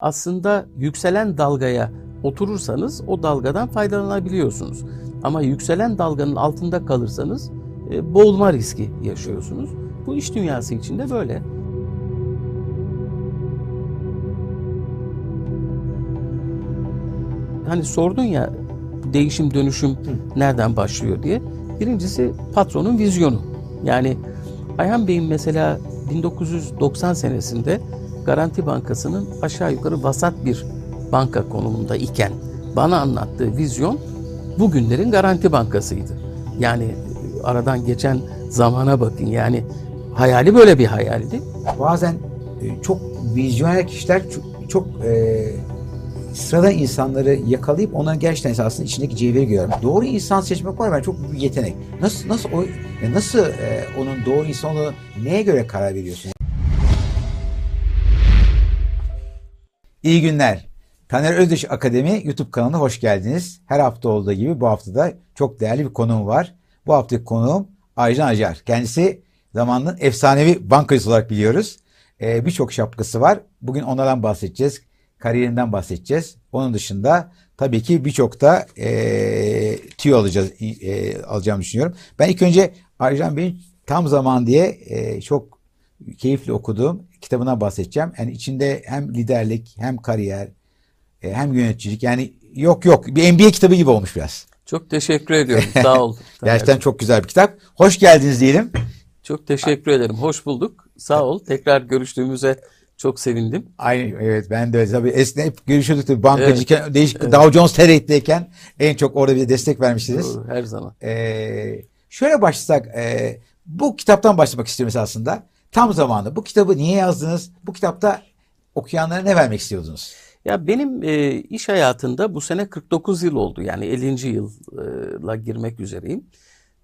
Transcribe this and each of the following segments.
Aslında yükselen dalgaya oturursanız o dalgadan faydalanabiliyorsunuz. Ama yükselen dalganın altında kalırsanız e, boğulma riski yaşıyorsunuz. Bu iş dünyası içinde böyle. Hani sordun ya değişim dönüşüm nereden başlıyor diye. Birincisi patronun vizyonu. Yani Ayhan Bey'in mesela 1990 senesinde Garanti Bankası'nın aşağı yukarı vasat bir banka konumunda iken bana anlattığı vizyon bugünlerin Garanti Bankası'ydı. Yani aradan geçen zamana bakın yani hayali böyle bir hayaldi. Bazen e, çok vizyoner kişiler çok, çok e, sıradan insanları yakalayıp onların gerçekten esasında içindeki cevheri görüyorum. Doğru insan seçmek var ben çok büyük yetenek. Nasıl nasıl o e, nasıl e, onun doğru insan olduğunu neye göre karar veriyorsun? İyi günler. Taner Özdüş Akademi YouTube kanalına hoş geldiniz. Her hafta olduğu gibi bu hafta da çok değerli bir konuğum var. Bu haftaki konuğum Aycan Acar. Kendisi zamanının efsanevi bankacısı olarak biliyoruz. Ee, Birçok şapkası var. Bugün onlardan bahsedeceğiz. Kariyerinden bahsedeceğiz. Onun dışında tabii ki birçok da e, tüyo alacağız, e, alacağımı düşünüyorum. Ben ilk önce Aycan Bey'in tam zaman diye e, çok keyifli okuduğum kitabına bahsedeceğim. Yani içinde hem liderlik hem kariyer e, hem yöneticilik yani yok yok bir MBA kitabı gibi olmuş biraz. Çok teşekkür ediyorum. Sağ ol. Gerçekten çok güzel bir kitap. Hoş geldiniz diyelim. Çok teşekkür ederim. Hoş bulduk. Sağ ol. Tekrar görüştüğümüze çok sevindim. Aynı evet ben de tabii esneyip görüşüyorduk tabii bankacıyken evet. değişik evet. Dow Jones Trade'deyken en çok orada bir destek vermişsiniz. Doğru, her zaman. Ee, şöyle başlasak e, bu kitaptan başlamak istiyorum aslında. Tam zamanı. Bu kitabı niye yazdınız? Bu kitapta okuyanlara ne vermek istiyordunuz? Ya benim e, iş hayatında bu sene 49 yıl oldu. Yani 50. yılla girmek üzereyim.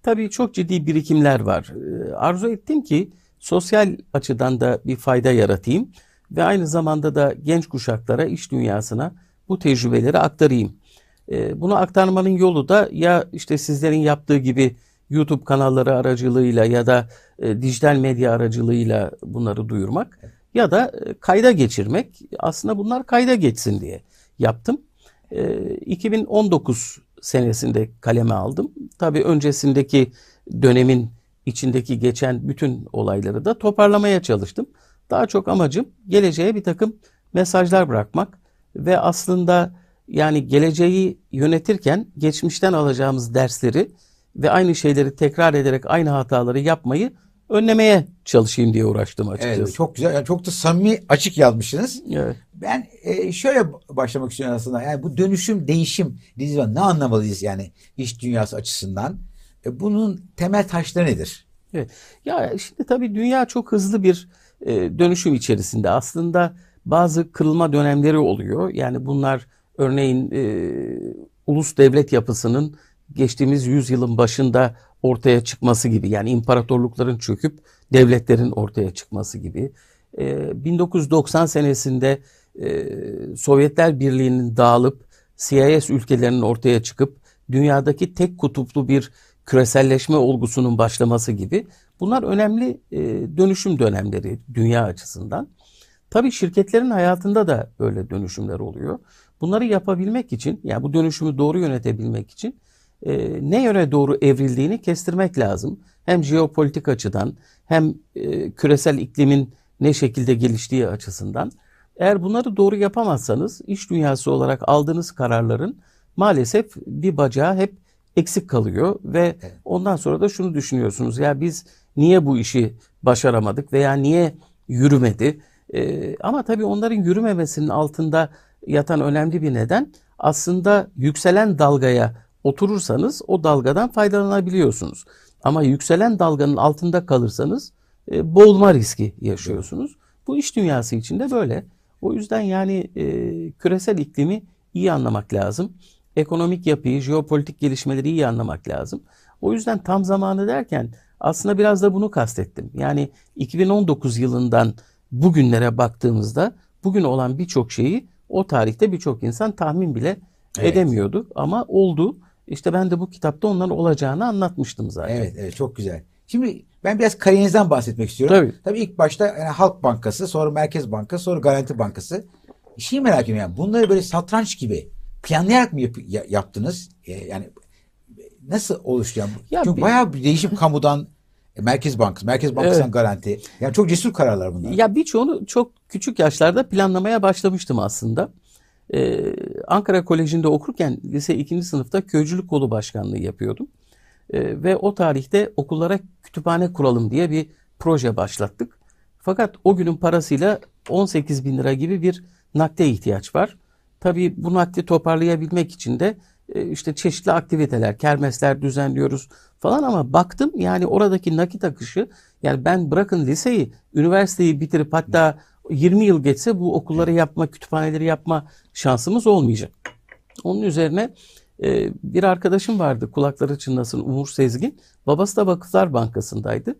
Tabii çok ciddi birikimler var. E, arzu ettim ki sosyal açıdan da bir fayda yaratayım ve aynı zamanda da genç kuşaklara, iş dünyasına bu tecrübeleri aktarayım. E, bunu aktarmanın yolu da ya işte sizlerin yaptığı gibi YouTube kanalları aracılığıyla ya da e, dijital medya aracılığıyla bunları duyurmak ya da e, kayda geçirmek. Aslında bunlar kayda geçsin diye yaptım. E, 2019 senesinde kaleme aldım. Tabii öncesindeki dönemin içindeki geçen bütün olayları da toparlamaya çalıştım. Daha çok amacım geleceğe bir takım mesajlar bırakmak ve aslında yani geleceği yönetirken geçmişten alacağımız dersleri ve aynı şeyleri tekrar ederek aynı hataları yapmayı önlemeye çalışayım diye uğraştım açıkçası. Evet, çok güzel. Yani çok da samimi açık yazmışsınız. Evet. Ben e, şöyle başlamak istiyorum aslında. Yani bu dönüşüm, değişim ne anlamalıyız yani iş dünyası açısından? E, bunun temel taşları nedir? Evet. Ya şimdi tabii dünya çok hızlı bir e, dönüşüm içerisinde. Aslında bazı kırılma dönemleri oluyor. Yani bunlar örneğin e, ulus devlet yapısının geçtiğimiz yüzyılın başında ortaya çıkması gibi yani imparatorlukların çöküp devletlerin ortaya çıkması gibi. E, 1990 senesinde e, Sovyetler Birliği'nin dağılıp CIS ülkelerinin ortaya çıkıp dünyadaki tek kutuplu bir küreselleşme olgusunun başlaması gibi bunlar önemli e, dönüşüm dönemleri dünya açısından. Tabii şirketlerin hayatında da böyle dönüşümler oluyor. Bunları yapabilmek için yani bu dönüşümü doğru yönetebilmek için e, ne yöne doğru evrildiğini kestirmek lazım. Hem jeopolitik açıdan hem e, küresel iklimin ne şekilde geliştiği açısından. Eğer bunları doğru yapamazsanız iş dünyası olarak aldığınız kararların maalesef bir bacağı hep eksik kalıyor ve ondan sonra da şunu düşünüyorsunuz ya biz niye bu işi başaramadık veya niye yürümedi? Ee, ama tabii onların yürümemesinin altında yatan önemli bir neden aslında yükselen dalgaya oturursanız o dalgadan faydalanabiliyorsunuz. Ama yükselen dalganın altında kalırsanız e, boğulma riski yaşıyorsunuz. Bu iş dünyası içinde böyle. O yüzden yani e, küresel iklimi iyi anlamak lazım. Ekonomik yapıyı, jeopolitik gelişmeleri iyi anlamak lazım. O yüzden tam zamanı derken aslında biraz da bunu kastettim. Yani 2019 yılından bugünlere baktığımızda bugün olan birçok şeyi o tarihte birçok insan tahmin bile evet. edemiyordu ama oldu. İşte ben de bu kitapta onların olacağını anlatmıştım zaten. Evet, evet çok güzel. Şimdi ben biraz kariyerinizden bahsetmek istiyorum. Tabii. Tabii ilk başta yani Halk Bankası, sonra Merkez Bankası, sonra Garanti Bankası. Şeyi merak ediyorum yani bunları böyle satranç gibi planlayarak mı yap- ya- yaptınız? E, yani nasıl oluştu yani? Ya Çünkü bir- bayağı bir değişim kamudan e, Merkez Bankası, Merkez Bankası'ndan Evet. garanti. Yani çok cesur kararlar bunlar. Ya birçoğunu çok küçük yaşlarda planlamaya başlamıştım aslında. Ee, Ankara Koleji'nde okurken lise 2. sınıfta köycülük kolu başkanlığı yapıyordum. Ee, ve o tarihte okullara kütüphane kuralım diye bir proje başlattık. Fakat o günün parasıyla 18 bin lira gibi bir nakde ihtiyaç var. Tabii bu nakdi toparlayabilmek için de e, işte çeşitli aktiviteler, kermesler düzenliyoruz falan ama baktım yani oradaki nakit akışı yani ben bırakın liseyi, üniversiteyi bitirip hatta 20 yıl geçse bu okulları yapma, kütüphaneleri yapma şansımız olmayacak. Onun üzerine e, bir arkadaşım vardı kulakları çınlasın Umur Sezgin. Babası da Vakıflar Bankası'ndaydı.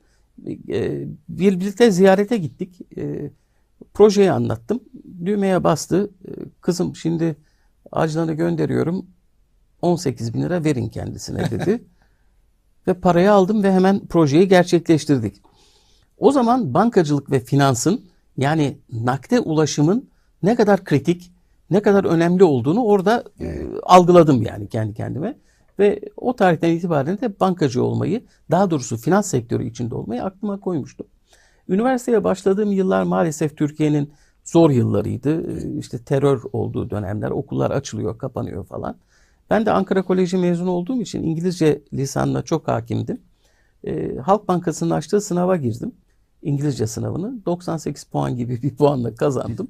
E, birlikte ziyarete gittik. E, projeyi anlattım. Düğmeye bastı. E, kızım şimdi Ajlan'ı gönderiyorum. 18 bin lira verin kendisine dedi. ve parayı aldım ve hemen projeyi gerçekleştirdik. O zaman bankacılık ve finansın yani nakde ulaşımın ne kadar kritik, ne kadar önemli olduğunu orada e, algıladım yani kendi kendime. Ve o tarihten itibaren de bankacı olmayı, daha doğrusu finans sektörü içinde olmayı aklıma koymuştum. Üniversiteye başladığım yıllar maalesef Türkiye'nin zor yıllarıydı. İşte terör olduğu dönemler, okullar açılıyor, kapanıyor falan. Ben de Ankara Koleji mezunu olduğum için İngilizce lisanına çok hakimdim. E, Halk Bankası'nın açtığı sınava girdim. İngilizce sınavını 98 puan gibi bir puanla kazandım.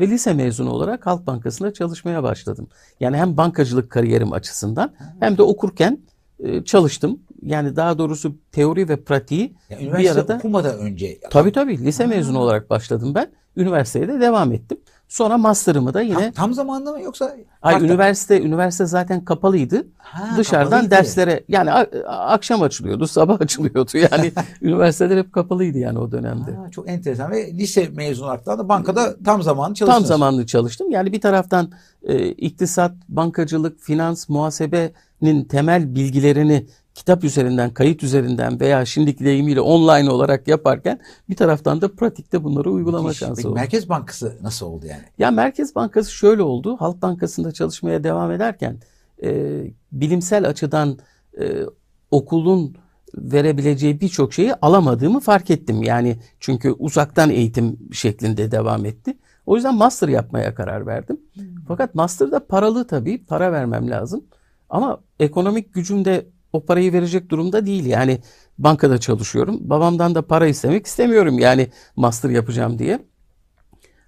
Ve lise mezunu olarak Halk Bankası'nda çalışmaya başladım. Yani hem bankacılık kariyerim açısından hem de okurken e, çalıştım. Yani daha doğrusu teori ve pratiği Yani bir arada... okumadan önce. Tabii tabii lise mezunu olarak başladım ben. Üniversiteye de devam ettim. Sonra master'ımı da yine Tam, tam zamanlı mı yoksa? Ay üniversite üniversite zaten kapalıydı. Ha, Dışarıdan kapalıydı. derslere yani akşam açılıyordu, sabah açılıyordu. Yani üniversiteler hep kapalıydı yani o dönemde. Ha, çok enteresan ve lise mezunu olarak da bankada tam zamanlı Tam çalıştınız. zamanlı çalıştım. Yani bir taraftan e, iktisat, bankacılık, finans, muhasebenin temel bilgilerini kitap üzerinden, kayıt üzerinden veya şimdiki deyimiyle online olarak yaparken bir taraftan da pratikte bunları uygulama Müthiş. şansı Peki oldu. Merkez Bankası nasıl oldu yani? Ya Merkez Bankası şöyle oldu. Halk Bankası'nda çalışmaya devam ederken e, bilimsel açıdan e, okulun verebileceği birçok şeyi alamadığımı fark ettim. Yani çünkü uzaktan eğitim şeklinde devam etti. O yüzden master yapmaya karar verdim. Fakat master'da paralı tabii. Para vermem lazım. Ama ekonomik gücüm de o parayı verecek durumda değil. Yani bankada çalışıyorum. Babamdan da para istemek istemiyorum. Yani master yapacağım diye.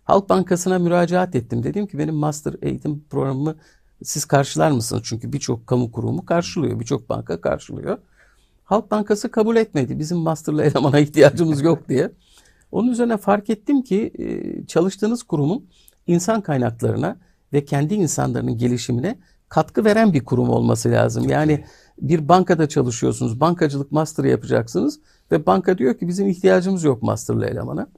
Halk Bankası'na müracaat ettim. Dedim ki benim master eğitim programımı siz karşılar mısınız? Çünkü birçok kamu kurumu karşılıyor. Birçok banka karşılıyor. Halk Bankası kabul etmedi. Bizim masterlı elemana ihtiyacımız yok diye. Onun üzerine fark ettim ki e, çalıştığınız kurumun insan kaynaklarına ve kendi insanların gelişimine katkı veren bir kurum olması lazım. Yani bir bankada çalışıyorsunuz, bankacılık master yapacaksınız ve banka diyor ki bizim ihtiyacımız yok masterlı elemana.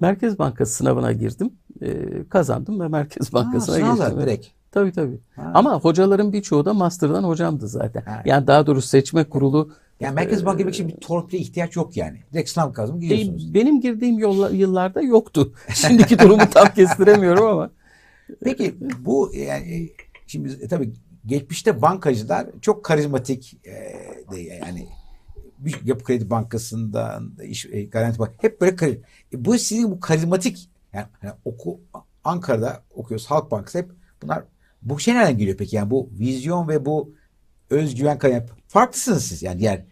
Merkez Bankası sınavına girdim, e, kazandım ve Merkez Bankası'na sınavla geçtim. direkt. Tabii tabii. Ha. Ama hocaların birçoğu da master'dan hocamdı zaten. Ha. Yani daha doğrusu seçme kurulu Yani Merkez Bankası için bir torpile ihtiyaç yok yani. Direkt sınav kazanıp e, gidiyorsunuz. benim girdiğim yolla, yıllarda yoktu. Şimdiki durumu tam kestiremiyorum ama. Peki bu yani şimdi e, tabii geçmişte bankacılar çok karizmatik e, yani bir Yapı Kredi Bankası'ndan iş, e, Garanti Bank hep böyle kari- e, bu sizin bu karizmatik yani, hani oku Ankara'da okuyoruz Halk Bankası hep bunlar bu şey nereden geliyor peki? Yani bu vizyon ve bu özgüven kaynağı farklısınız siz yani diğer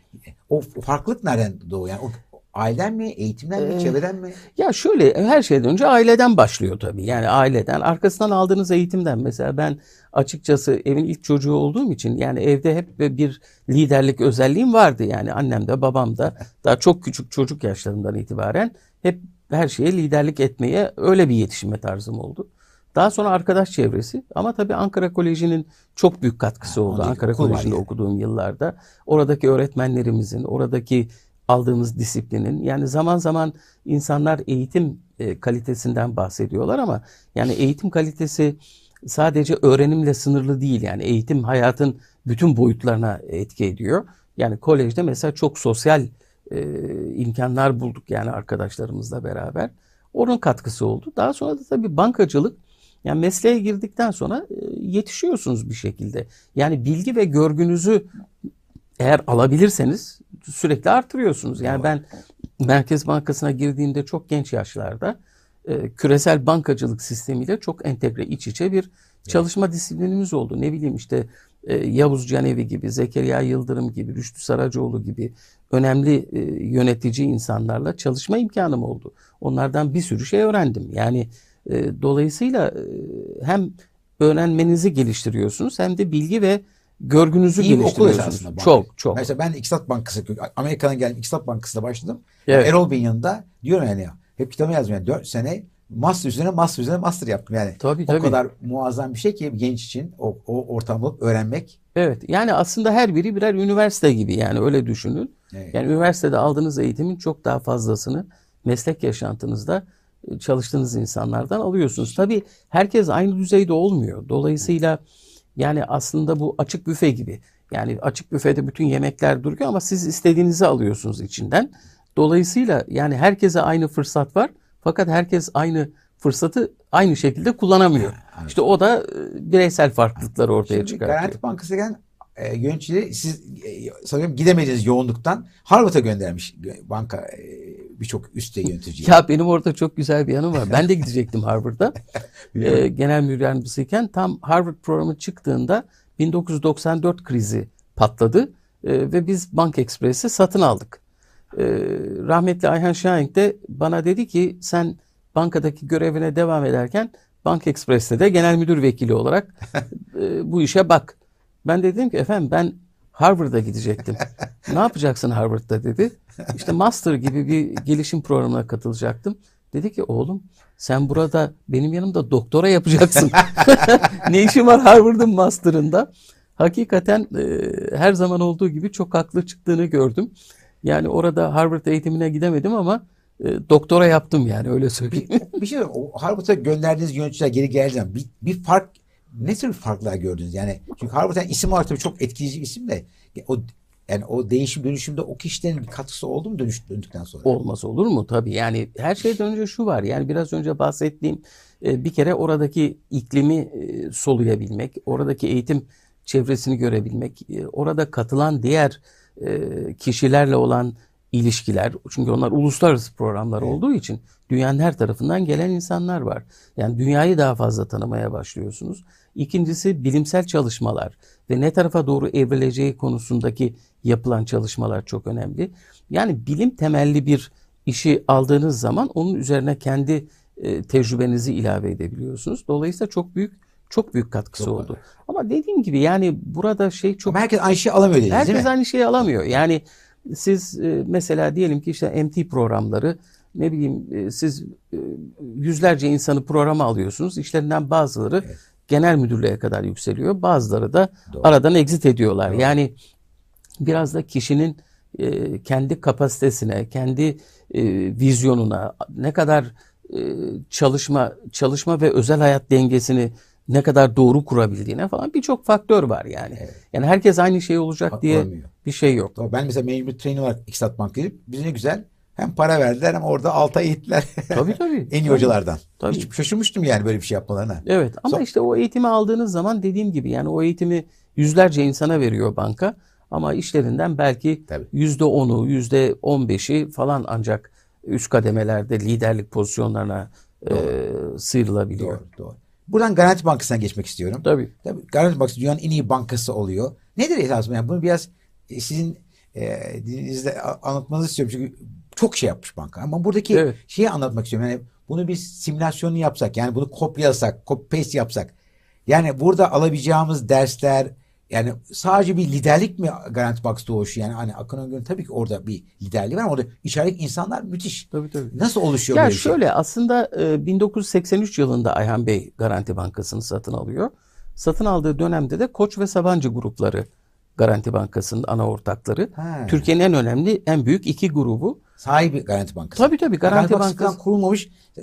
o farklılık nereden doğuyor? Yani o, aileden mi eğitimden mi Ee, çevreden mi? Ya şöyle her şeyden önce aileden başlıyor tabii. Yani aileden arkasından aldığınız eğitimden. Mesela ben açıkçası evin ilk çocuğu olduğum için yani evde hep bir liderlik özelliğim vardı. Yani annem de babam da daha çok küçük çocuk yaşlarından itibaren hep her şeye liderlik etmeye öyle bir yetişme tarzım oldu. Daha sonra arkadaş çevresi ama tabii Ankara Koleji'nin çok büyük katkısı Ha, oldu. Ankara Koleji'nde yani. okuduğum yıllarda. Oradaki öğretmenlerimizin, oradaki aldığımız disiplinin yani zaman zaman insanlar eğitim e, kalitesinden bahsediyorlar ama yani eğitim kalitesi sadece öğrenimle sınırlı değil yani eğitim hayatın bütün boyutlarına etki ediyor. Yani kolejde mesela çok sosyal e, imkanlar bulduk yani arkadaşlarımızla beraber. Onun katkısı oldu. Daha sonra da tabii bankacılık Yani mesleğe girdikten sonra e, yetişiyorsunuz bir şekilde. Yani bilgi ve görgünüzü eğer alabilirseniz sürekli artırıyorsunuz. Yani ben Merkez Bankası'na girdiğimde çok genç yaşlarda e, küresel bankacılık sistemiyle çok entegre iç içe bir çalışma disiplinimiz oldu. Ne bileyim işte e, Yavuz Canevi gibi, Zekeriya Yıldırım gibi, Rüştü Saracoğlu gibi önemli e, yönetici insanlarla çalışma imkanım oldu. Onlardan bir sürü şey öğrendim. Yani e, dolayısıyla e, hem öğrenmenizi geliştiriyorsunuz hem de bilgi ve görgünüzü İyi bir okul geliştiriyorsunuz. esasında. banka. Çok çok. Mesela ben İktisat Bankası, Amerika'dan geldim İktisat Bankası'da başladım. Evet. Erol Bey'in yanında diyorum yani ya, hep kitabı yazdım yani 4 sene master üzerine master üzerine master yaptım yani. Tabii O tabii. kadar muazzam bir şey ki genç için o, o ortamı öğrenmek. Evet. Yani aslında her biri birer üniversite gibi yani öyle düşünün. Evet. Yani üniversitede aldığınız eğitimin çok daha fazlasını meslek yaşantınızda e, çalıştığınız insanlardan alıyorsunuz. Tabii herkes aynı düzeyde olmuyor. Dolayısıyla yani aslında bu açık büfe gibi. Yani açık büfede bütün yemekler duruyor ama siz istediğinizi alıyorsunuz içinden. Dolayısıyla yani herkese aynı fırsat var. Fakat herkes aynı fırsatı aynı şekilde kullanamıyor. Evet. İşte o da e, bireysel farklılıkları ortaya Şimdi çıkartıyor. Garanti Bankası gelen e, yöneticileri siz e, sanıyorum gidemediğiniz yoğunluktan Harvard'a göndermiş banka e, birçok üstte yöneticiyi. Ya benim orada çok güzel bir yanım var. Ben de gidecektim Harvard'a. Ee, genel müdür yardımcısıyken tam Harvard programı çıktığında 1994 krizi patladı Ee, ve biz Bank Express'i satın aldık. Ee, rahmetli Ayhan Şahenk de bana dedi ki sen bankadaki görevine devam ederken Bank Express'te de genel müdür vekili olarak e, bu işe bak. Ben de dedim ki efendim ben Harvard'a gidecektim. ne yapacaksın Harvard'da dedi. İşte master gibi bir gelişim programına katılacaktım. Dedi ki oğlum sen burada benim yanımda doktora yapacaksın. ne işin var Harvard'ın master'ında? Hakikaten e, her zaman olduğu gibi çok haklı çıktığını gördüm. Yani orada Harvard eğitimine gidemedim ama e, doktora yaptım yani öyle söyleyeyim. bir şey söyleyeyim. O Harvard'a gönderdiğiniz yöneticiler geri geldiği zaman bir, bir fark ne tür farklar gördünüz? Yani çünkü Harvard'ın isim olarak tabii çok etkileyici bir isim de o yani o değişim dönüşümde o kişilerin bir katkısı oldu mu dönüş, döndükten sonra? Olmaz olur mu? Tabii yani her şeyden önce şu var. Yani biraz önce bahsettiğim e, bir kere oradaki iklimi e, soluyabilmek, oradaki eğitim çevresini görebilmek, e, orada katılan diğer kişilerle olan ilişkiler. Çünkü onlar uluslararası programlar Evet. olduğu için dünyanın her tarafından gelen insanlar var. Yani dünyayı daha fazla tanımaya başlıyorsunuz. İkincisi bilimsel çalışmalar ve ne tarafa doğru evrileceği konusundaki yapılan çalışmalar çok önemli. Yani bilim temelli bir işi aldığınız zaman onun üzerine kendi e, tecrübenizi ilave edebiliyorsunuz. Dolayısıyla çok büyük çok büyük katkısı Çok oldu. Ama dediğim gibi yani burada şey çok Ama herkes aynı şeyi alamıyor dediniz Herkes aynı şeyi alamıyor. Yani siz e, mesela diyelim ki işte MT programları ne bileyim e, siz e, yüzlerce insanı programa alıyorsunuz. İşlerinden bazıları Evet. genel müdürlüğe kadar yükseliyor. Bazıları da Doğru. aradan exit ediyorlar. Doğru. Yani biraz da kişinin e, kendi kapasitesine, kendi vizyonuna ne kadar çalışma çalışma ve özel hayat dengesini ne kadar doğru kurabildiğine falan birçok faktör var yani. Evet. Yani herkes aynı şey olacak diye Olamıyor. bir şey yok. Ben mesela mecbur trainer olarak İktisat Bank'a gidip bize ne güzel hem para verdiler hem orada altı ay eğittiler. Tabii tabii. en iyi Tabii. hocalardan. Tabii. Hiç şaşırmıştım yani böyle bir şey yapmalarına. Evet ama So- işte o eğitimi aldığınız zaman dediğim gibi yani o eğitimi yüzlerce insana veriyor banka ama işlerinden belki yüzde onu, yüzde on beşi falan ancak üst kademelerde liderlik pozisyonlarına e, sıyrılabiliyor. Doğru, doğru. Buradan Garanti Bankası'na geçmek istiyorum. Tabii. Tabii Garanti Bankası dünyanın en iyi bankası oluyor. Nedir esasında? Yani bunu biraz e, sizin e, dilinizde a- anlatmanızı istiyorum. Çünkü çok şey yapmış banka. Ama buradaki Evet. şeyi anlatmak istiyorum. Yani bunu bir simülasyonu yapsak, yani bunu kopyalasak, copy paste yapsak. Yani burada alabileceğimiz dersler, yani sadece bir liderlik mi Garanti Bankası doğuşu? Yani hani Akın Öngör'ün tabii ki orada bir liderliği var ama orada içerideki insanlar müthiş. Tabii tabii. Nasıl oluşuyor Ya böyle şey? şöyle aslında e, 1983 yılında Ayhan Bey Garanti Bankası'nı satın alıyor. Satın aldığı dönemde de Koç ve Sabancı grupları Garanti Bankası'nın ana ortakları. Türkiye'nin en önemli, en büyük iki grubu. Sahibi Garanti Bankası. Tabii tabii Garanti Garanti Bankası kurulmamış e,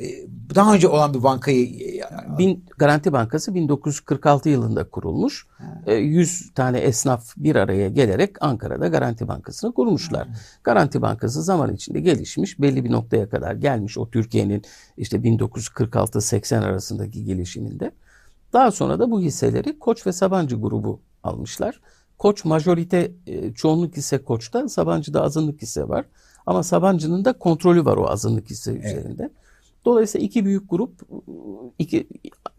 daha önce olan bir bankayı e, bin, Garanti Bankası 1946 yılında kurulmuş. E, 100 tane esnaf bir araya gelerek Ankara'da Garanti Bankası'nı kurmuşlar. Garanti Bankası zaman içinde gelişmiş, belli bir noktaya kadar gelmiş o Türkiye'nin işte 1946-80 arasındaki gelişiminde. Daha sonra da bu hisseleri Koç ve Sabancı grubu almışlar. Koç majorite e, çoğunluk hisse Koç'ta, Sabancı'da azınlık hisse var. Ama Sabancı'nın da kontrolü var o azınlık hisse üzerinde. Dolayısıyla iki büyük grup iki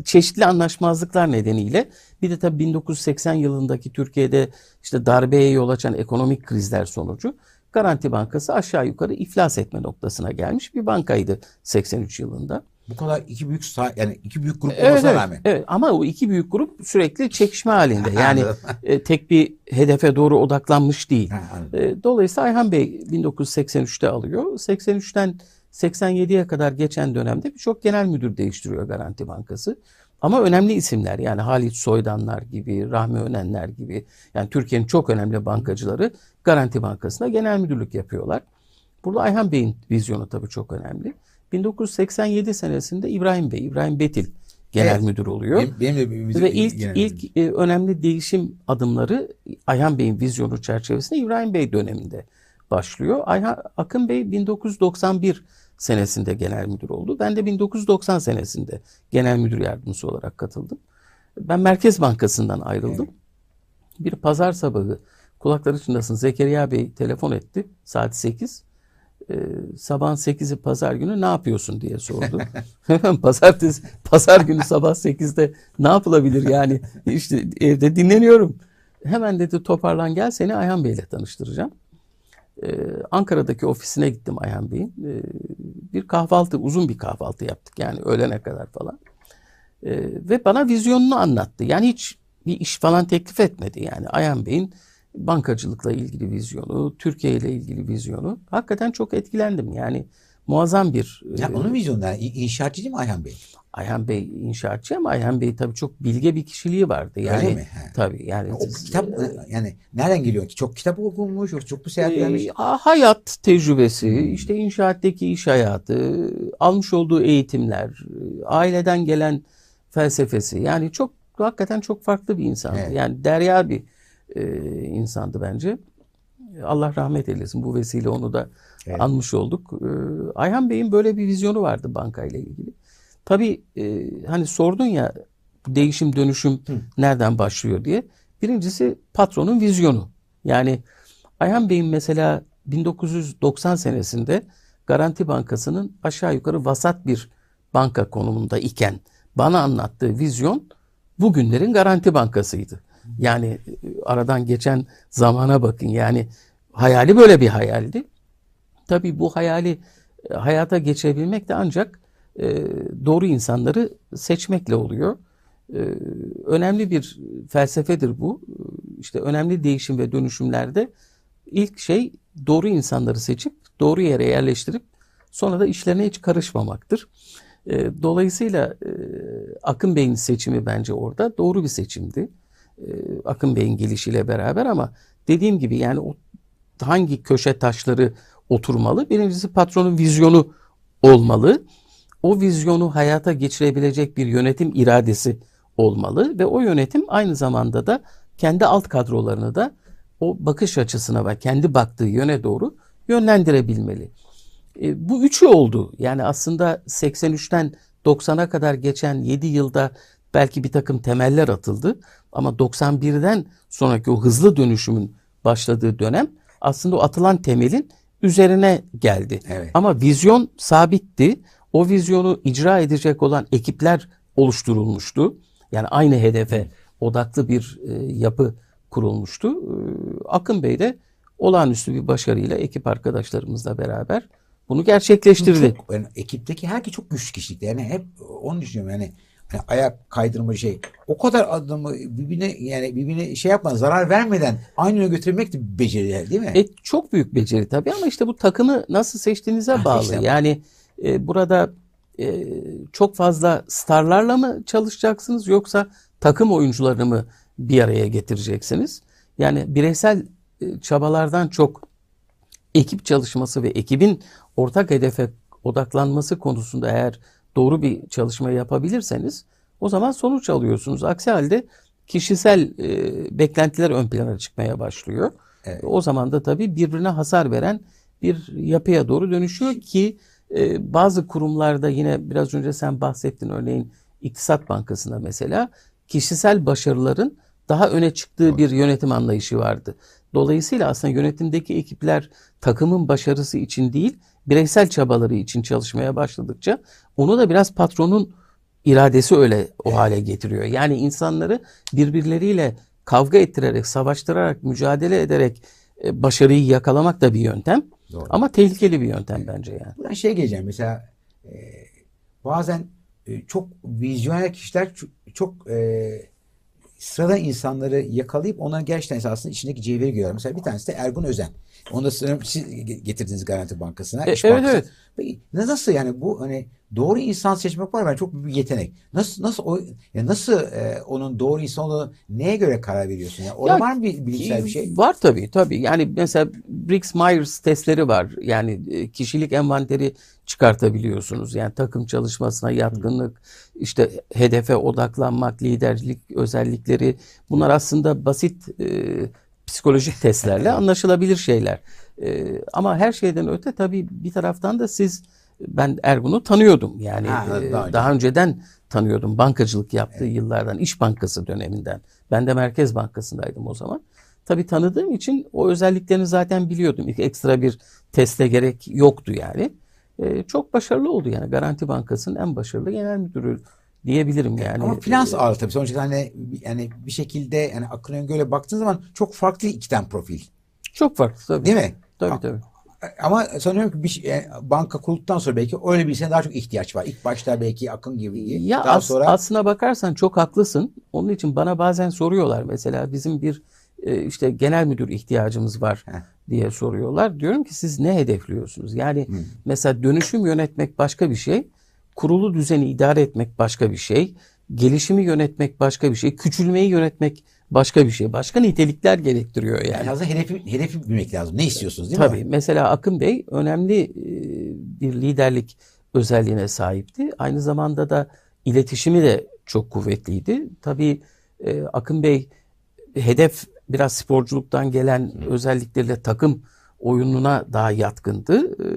çeşitli anlaşmazlıklar nedeniyle bir de tabii 1980 yılındaki Türkiye'de işte darbeye yol açan ekonomik krizler sonucu Garanti Bankası aşağı yukarı iflas etme noktasına gelmiş bir bankaydı 83 yılında. Bu kadar iki büyük sah- yani iki büyük grup Evet, olmasına evet, rağmen. evet. ama o iki büyük grup sürekli çekişme halinde. Yani e, tek bir hedefe doğru odaklanmış değil. E, Dolayısıyla Ayhan Bey 1983'te alıyor. 83'ten 87'ye kadar geçen dönemde birçok genel müdür değiştiriyor Garanti Bankası. Ama önemli isimler yani Halit Soydanlar gibi, Rahmi Önenler gibi yani Türkiye'nin çok önemli bankacıları Garanti Bankası'na genel müdürlük yapıyorlar. Burada Ayhan Bey'in vizyonu tabii çok önemli. 1987 senesinde İbrahim Bey, İbrahim Betil genel Evet. müdür oluyor. Benim, benim de bir- bir- Ve ilk genel- ilk e, önemli değişim adımları Ayhan Bey'in vizyonu çerçevesinde İbrahim Bey döneminde başlıyor. Ayhan Akın Bey 1991 senesinde genel müdür oldu. Ben de 1990 senesinde genel müdür yardımcısı olarak katıldım. Ben Merkez Bankası'ndan ayrıldım. Bir pazar sabahı kulakları çınlasın Zekeriya Bey telefon etti saat 8. Ee, sabahın 8'i pazar günü ne yapıyorsun diye sordu. Pazartesi, pazar günü sabah 8'de ne yapılabilir yani işte evde dinleniyorum. Hemen dedi toparlan gel seni Ayhan Bey'le tanıştıracağım. Ee, Ankara'daki ofisine gittim Ayhan Bey'in. Ee, bir kahvaltı, uzun bir kahvaltı yaptık yani öğlene kadar falan. Ee, ve bana vizyonunu anlattı. Yani hiç bir iş falan teklif etmedi. Yani Ayhan Bey'in bankacılıkla ilgili vizyonu, Türkiye ile ilgili vizyonu. Hakikaten çok etkilendim. Yani muazzam bir... Ya e, onun vizyonu yani inşaatçı değil mi Ayhan Bey? Ayhan Bey inşaatçı ama Ayhan Bey tabii çok bilge bir kişiliği vardı. Yani, Öyle mi? He. Tabii yani. O kitap yani nereden geliyor ki? Çok kitap okunmuş, çok mu seyahat etmiş? Ee, hayat tecrübesi, işte inşaattaki iş hayatı, almış olduğu eğitimler, e, aileden gelen felsefesi. Yani çok hakikaten çok farklı bir insandı. Evet. Yani derya bir e, insandı bence. Allah rahmet eylesin. Bu vesile onu da Evet. anmış olduk. Ee, Ayhan Bey'in böyle bir vizyonu vardı bankayla ilgili. Tabii e, hani sordun ya değişim dönüşüm nereden başlıyor diye. Birincisi patronun vizyonu. Yani Ayhan Bey'in mesela 1990 senesinde Garanti Bankası'nın aşağı yukarı vasat bir banka konumunda iken bana anlattığı vizyon bugünlerin Garanti Bankası'ydı. Yani e, aradan geçen zamana bakın yani hayali böyle bir hayaldi. Tabii bu hayali e, hayata geçirebilmek de ancak e, doğru insanları seçmekle oluyor. E, önemli bir felsefedir bu. E, İşte önemli değişim ve dönüşümlerde ilk şey doğru insanları seçip doğru yere yerleştirip sonra da işlerine hiç karışmamaktır. E, Dolayısıyla e, Akın Bey'in seçimi bence orada doğru bir seçimdi. E, Akın Bey'in gelişiyle beraber ama dediğim gibi yani o hangi köşe taşları oturmalı? Birincisi patronun vizyonu olmalı. O vizyonu hayata geçirebilecek bir yönetim iradesi olmalı ve o yönetim aynı zamanda da kendi alt kadrolarını da o bakış açısına ve kendi baktığı yöne doğru yönlendirebilmeli. E, bu üçü oldu. Yani aslında 83'ten 90'a kadar geçen 7 yılda belki bir takım temeller atıldı. Ama 91'den sonraki o hızlı dönüşümün başladığı dönem aslında o atılan temelin üzerine geldi. Evet. Ama vizyon sabitti. O vizyonu icra edecek olan ekipler oluşturulmuştu. Yani aynı hedefe odaklı bir e, yapı kurulmuştu. E, Akın Bey de olağanüstü bir başarıyla ekip arkadaşlarımızla beraber bunu gerçekleştirdi. Çok, yani ekipteki herkes çok güçlü kişilikte. Yani hep onu düşünüyorum yani. Hani ayak kaydırma şey. O kadar adamı birbirine yani birbirine şey yapmadan zarar vermeden aynı yöne götürmek de bir beceri değil mi? E, çok büyük beceri tabii ama işte bu takımı nasıl seçtiğinize Ha, bağlı. işte. Yani e, burada e, çok fazla starlarla mı çalışacaksınız yoksa takım oyuncularını mı bir araya getireceksiniz? Yani bireysel e, çabalardan çok ekip çalışması ve ekibin ortak hedefe odaklanması konusunda eğer doğru bir çalışma yapabilirseniz o zaman sonuç alıyorsunuz. Aksi halde kişisel e, beklentiler ön plana çıkmaya başlıyor. Evet. O zaman da tabii birbirine hasar veren bir yapıya doğru dönüşüyor ki e, bazı kurumlarda yine biraz önce sen bahsettin örneğin İktisat Bankası'nda mesela kişisel başarıların daha öne çıktığı bir yönetim anlayışı vardı. Dolayısıyla aslında yönetimdeki ekipler takımın başarısı için değil, bireysel çabaları için çalışmaya başladıkça onu da biraz patronun iradesi öyle o hale getiriyor. Yani insanları birbirleriyle kavga ettirerek, savaştırarak, mücadele ederek e, başarıyı yakalamak da bir yöntem. Doğru. Ama tehlikeli bir yöntem bence yani. Buradan şeye geleceğim mesela e, bazen e, çok vizyoner kişiler çok, çok e, sıradan insanları yakalayıp onların gerçekten esasında içindeki cevheri görüyor. Mesela bir tanesi de Ergun Özen. Onu da siz getirdiniz Garanti Bankası'na. E, İş evet, Bankası. evet. Nasıl yani bu hani doğru insan seçmek var ben çok büyük bir yetenek. Nasıl nasıl o ya nasıl e, onun doğru insan olduğunu neye göre karar veriyorsun? Yani orada Ya, var mı bir bilimsel bir şey? Var tabii tabii. Yani mesela Briggs-Myers testleri var. Yani e, kişilik envanteri çıkartabiliyorsunuz. Yani takım çalışmasına yatkınlık, işte hedefe odaklanmak, liderlik özellikleri. Bunlar aslında basit e, psikolojik testlerle anlaşılabilir şeyler. E, ama her şeyden öte tabii bir taraftan da siz ben Ergun'u tanıyordum. Yani Ha, e, daha daha önceden tanıyordum. Bankacılık yaptığı yıllardan, İş Bankası döneminden. Ben de Merkez Bankası'ndaydım o zaman. Tabii tanıdığım için o özelliklerini zaten biliyordum. İlk ekstra bir teste gerek yoktu yani. E, çok başarılı oldu yani. Garanti Bankası'nın en başarılı genel müdürü diyebilirim yani. Ama finans E, ağırlığı tabii. Sonuçta hani yani bir şekilde yani Akın Öngör'e baktığın zaman çok farklı iki tane profil. çok farklı tabii. Değil mi? Tabii tabii. Ama sanıyorum ki bir şey- yani banka kurulduktan sonra belki öyle birisine daha çok ihtiyaç var. İlk başta belki Akın gibi. Ya daha as- sonra aslına bakarsan çok haklısın. Onun için bana bazen soruyorlar mesela bizim bir e, işte genel müdür ihtiyacımız var Heh. diye soruyorlar. Diyorum ki siz ne hedefliyorsunuz? Yani Hmm. mesela dönüşüm yönetmek başka bir şey, kurulu düzeni idare etmek başka bir şey, gelişimi yönetmek başka bir şey, küçülmeyi yönetmek başka bir şey. Başka nitelikler gerektiriyor yani. yani aslında hedefi, hedefi bilmek lazım. Ne istiyorsunuz değil mi? Tabii. Mesela Akın Bey önemli e, bir liderlik özelliğine sahipti. Aynı zamanda da iletişimi de çok kuvvetliydi. Tabii e, Akın Bey hedef biraz sporculuktan gelen özellikleriyle takım oyununa daha yatkındı. E,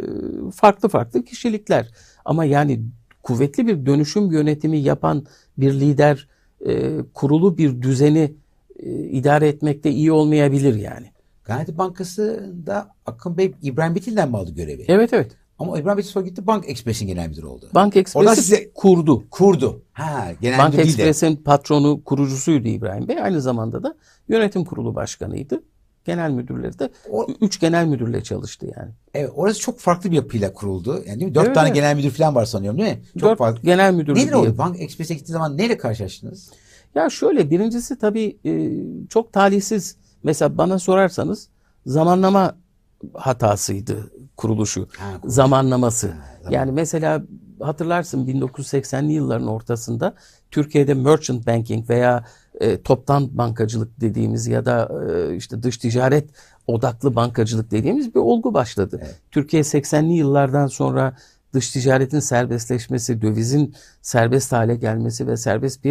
Farklı farklı kişilikler. Ama yani kuvvetli bir dönüşüm yönetimi yapan bir lider e, kurulu bir düzeni e, idare etmekte iyi olmayabilir yani. Garanti Bankası'nda Akın Bey İbrahim Bitil'den aldı görevi? Evet evet. Ama İbrahim Bitil sonra gitti Bank Express'in genel müdürü oldu. Bank Express'i size- kurdu. Kurdu. Ha, genel Bank. Express'in patronu, kurucusuydu İbrahim Bey. Aynı zamanda da yönetim kurulu başkanıydı. Genel müdürleri de O- üç genel müdürle çalıştı yani. Evet, orası çok farklı bir yapıyla kuruldu. Yani değil mi? Dört Evet, tane evet. genel müdür falan var sanıyorum değil mi? Çok Dört farklı. genel müdürlük Nedir oldu? Bank Express'e gittiği zaman neyle karşılaştınız? Ya şöyle birincisi tabii e, çok talihsiz. Mesela bana sorarsanız zamanlama hatasıydı kuruluşu. Ha, kuruluş. Zamanlaması. zaman. Yani mesela hatırlarsın 1980'li yılların ortasında Türkiye'de merchant banking veya e, toptan bankacılık dediğimiz ya da e, işte dış ticaret odaklı bankacılık dediğimiz bir olgu başladı. Evet. Türkiye 80'li yıllardan sonra dış ticaretin serbestleşmesi, dövizin serbest hale gelmesi ve serbest